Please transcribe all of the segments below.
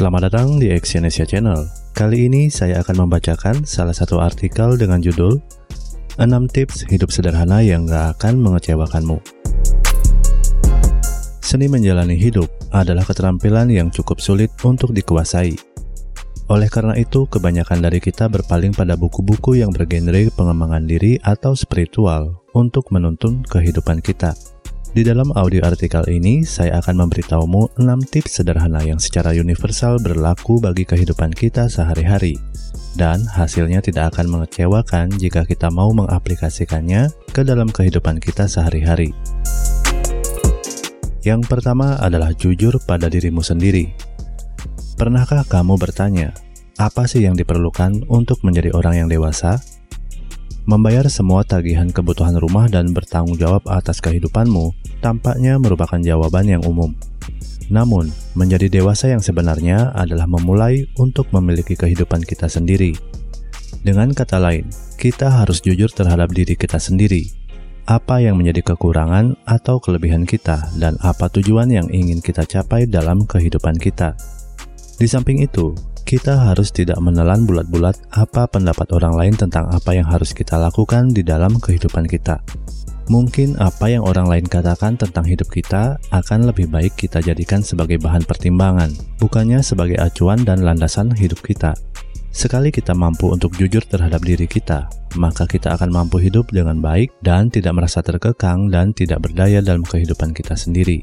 Selamat datang di Exyonesia Channel. Kali ini saya akan membacakan salah satu artikel dengan judul 6 tips hidup sederhana yang gak akan mengecewakanmu. Seni menjalani hidup adalah keterampilan yang cukup sulit untuk dikuasai. Oleh karena itu, kebanyakan dari kita berpaling pada buku-buku yang bergenre pengembangan diri atau spiritual untuk menuntun kehidupan kita. Di dalam audio artikel ini, saya akan memberitahumu 6 tips sederhana yang secara universal berlaku bagi kehidupan kita sehari-hari. Dan hasilnya tidak akan mengecewakan jika kita mau mengaplikasikannya ke dalam kehidupan kita sehari-hari. Yang pertama adalah jujur pada dirimu sendiri. Pernahkah kamu bertanya, apa sih yang diperlukan untuk menjadi orang yang dewasa? Membayar semua tagihan kebutuhan rumah dan bertanggung jawab atas kehidupanmu tampaknya merupakan jawaban yang umum. Namun, menjadi dewasa yang sebenarnya adalah memulai untuk memiliki kehidupan kita sendiri. Dengan kata lain, kita harus jujur terhadap diri kita sendiri. Apa yang menjadi kekurangan atau kelebihan kita, dan apa tujuan yang ingin kita capai dalam kehidupan kita. Di samping itu, kita harus tidak menelan bulat-bulat apa pendapat orang lain tentang apa yang harus kita lakukan di dalam kehidupan kita. Mungkin apa yang orang lain katakan tentang hidup kita akan lebih baik kita jadikan sebagai bahan pertimbangan, bukannya sebagai acuan dan landasan hidup kita. Sekali kita mampu untuk jujur terhadap diri kita, maka kita akan mampu hidup dengan baik dan tidak merasa terkekang dan tidak berdaya dalam kehidupan kita sendiri.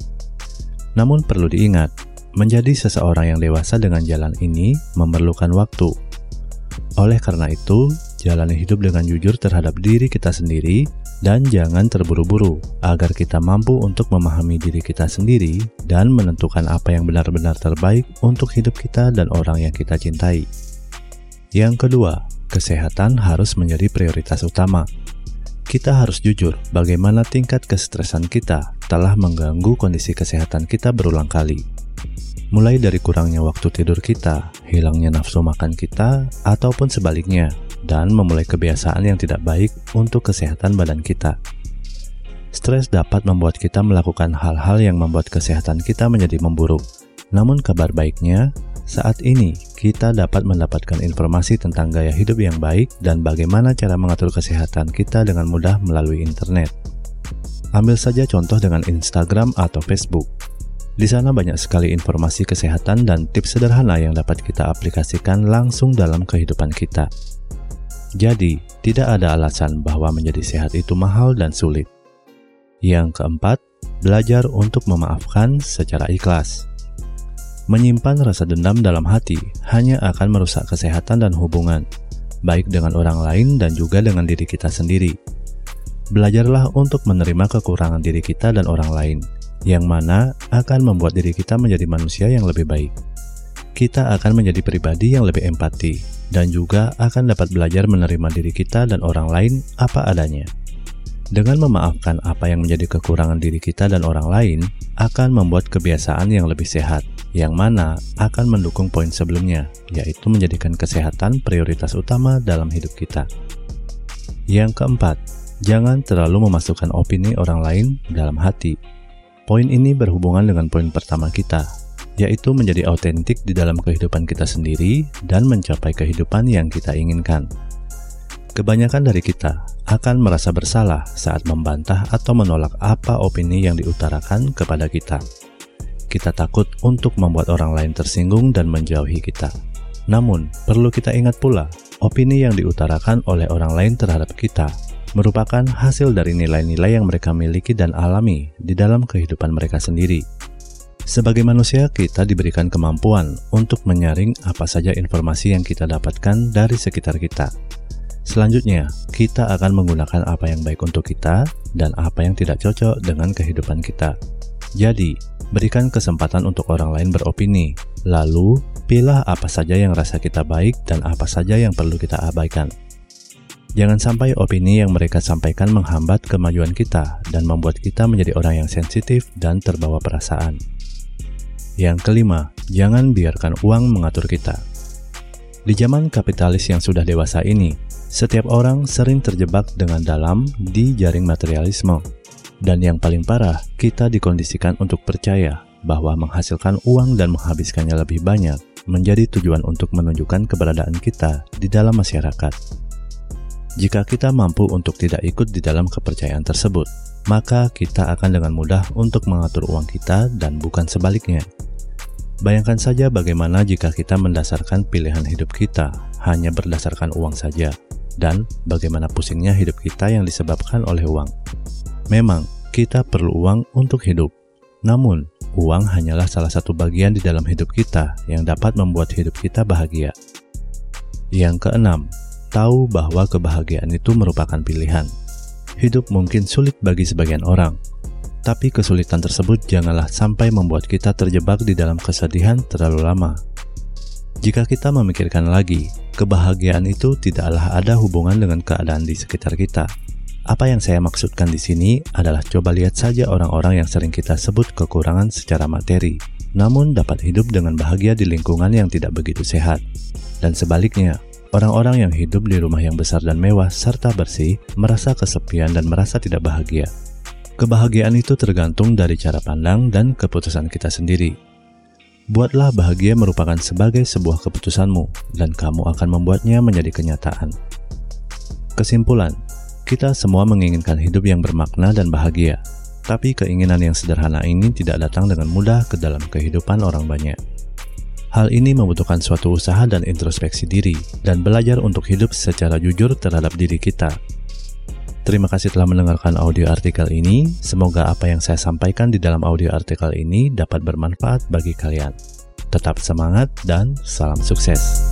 Namun perlu diingat, Menjadi seseorang yang dewasa dengan jalan ini memerlukan waktu. Oleh karena itu, jalani hidup dengan jujur terhadap diri kita sendiri dan jangan terburu-buru agar kita mampu untuk memahami diri kita sendiri dan menentukan apa yang benar-benar terbaik untuk hidup kita dan orang yang kita cintai. Yang kedua, kesehatan harus menjadi prioritas utama. Kita harus jujur bagaimana tingkat kestresan kita telah mengganggu kondisi kesehatan kita berulang kali mulai dari kurangnya waktu tidur kita, hilangnya nafsu makan kita, ataupun sebaliknya, dan memulai kebiasaan yang tidak baik untuk kesehatan badan kita. Stres dapat membuat kita melakukan hal-hal yang membuat kesehatan kita menjadi memburuk. Namun kabar baiknya, saat ini kita dapat mendapatkan informasi tentang gaya hidup yang baik dan bagaimana cara mengatur kesehatan kita dengan mudah melalui internet. Ambil saja contoh dengan Instagram atau Facebook. Di sana banyak sekali informasi kesehatan dan tips sederhana yang dapat kita aplikasikan langsung dalam kehidupan kita. Jadi, tidak ada alasan bahwa menjadi sehat itu mahal dan sulit. Yang keempat, belajar untuk memaafkan secara ikhlas. Menyimpan rasa dendam dalam hati hanya akan merusak kesehatan dan hubungan, baik dengan orang lain dan juga dengan diri kita sendiri. Belajarlah untuk menerima kekurangan diri kita dan orang lain, yang mana akan membuat diri kita menjadi manusia yang lebih baik. Kita akan menjadi pribadi yang lebih empati, dan juga akan dapat belajar menerima diri kita dan orang lain apa adanya. Dengan memaafkan apa yang menjadi kekurangan diri kita dan orang lain, akan membuat kebiasaan yang lebih sehat, yang mana akan mendukung poin sebelumnya, yaitu menjadikan kesehatan prioritas utama dalam hidup kita. Yang keempat, jangan terlalu memasukkan opini orang lain dalam hati Poin ini berhubungan dengan poin pertama kita, yaitu menjadi autentik di dalam kehidupan kita sendiri dan mencapai kehidupan yang kita inginkan. Kebanyakan dari kita akan merasa bersalah saat membantah atau menolak apa opini yang diutarakan kepada kita. Kita takut untuk membuat orang lain tersinggung dan menjauhi kita. Namun, perlu kita ingat pula, opini yang diutarakan oleh orang lain terhadap kita merupakan hasil dari nilai-nilai yang mereka miliki dan alami di dalam kehidupan mereka sendiri. Sebagai manusia, kita diberikan kemampuan untuk menyaring apa saja informasi yang kita dapatkan dari sekitar kita. Selanjutnya, kita akan menggunakan apa yang baik untuk kita dan apa yang tidak cocok dengan kehidupan kita. Jadi, berikan kesempatan untuk orang lain beropini, lalu pilih apa saja yang rasa kita baik dan apa saja yang perlu kita abaikan. Jangan sampai opini yang mereka sampaikan menghambat kemajuan kita dan membuat kita menjadi orang yang sensitif dan terbawa perasaan. Yang kelima, jangan biarkan uang mengatur kita. Di zaman kapitalis yang sudah dewasa ini, setiap orang sering terjebak dengan dalam di jaring materialisme. Dan yang paling parah, kita dikondisikan untuk percaya bahwa menghasilkan uang dan menghabiskannya lebih banyak menjadi tujuan untuk menunjukkan keberadaan kita di dalam masyarakat. Jika kita mampu untuk tidak ikut di dalam kepercayaan tersebut, maka kita akan dengan mudah untuk mengatur uang kita dan bukan sebaliknya. Bayangkan saja bagaimana jika kita mendasarkan pilihan hidup kita hanya berdasarkan uang saja, dan bagaimana pusingnya hidup kita yang disebabkan oleh uang. Memang, kita perlu uang untuk hidup. Namun, uang hanyalah salah satu bagian di dalam hidup kita yang dapat membuat hidup kita bahagia. Yang keenam, tahu bahwa kebahagiaan itu merupakan pilihan. Hidup mungkin sulit bagi sebagian orang, tapi kesulitan tersebut janganlah sampai membuat kita terjebak di dalam kesedihan terlalu lama. Jika kita memikirkan lagi, kebahagiaan itu tidaklah ada hubungan dengan keadaan di sekitar kita. Apa yang saya maksudkan di sini adalah coba lihat saja orang-orang yang sering kita sebut kekurangan secara materi, namun dapat hidup dengan bahagia di lingkungan yang tidak begitu sehat. Dan sebaliknya, Orang-orang yang hidup di rumah yang besar dan mewah serta bersih merasa kesepian dan merasa tidak bahagia. Kebahagiaan itu tergantung dari cara pandang dan keputusan kita sendiri. Buatlah bahagia merupakan sebagai sebuah keputusanmu, dan kamu akan membuatnya menjadi kenyataan. Kesimpulan, kita semua menginginkan hidup yang bermakna dan bahagia, tapi keinginan yang sederhana ini tidak datang dengan mudah ke dalam kehidupan orang banyak. Hal ini membutuhkan suatu usaha dan introspeksi diri, dan belajar untuk hidup secara jujur terhadap diri kita. Terima kasih telah mendengarkan audio artikel ini. Semoga apa yang saya sampaikan di dalam audio artikel ini dapat bermanfaat bagi kalian. Tetap semangat dan salam sukses.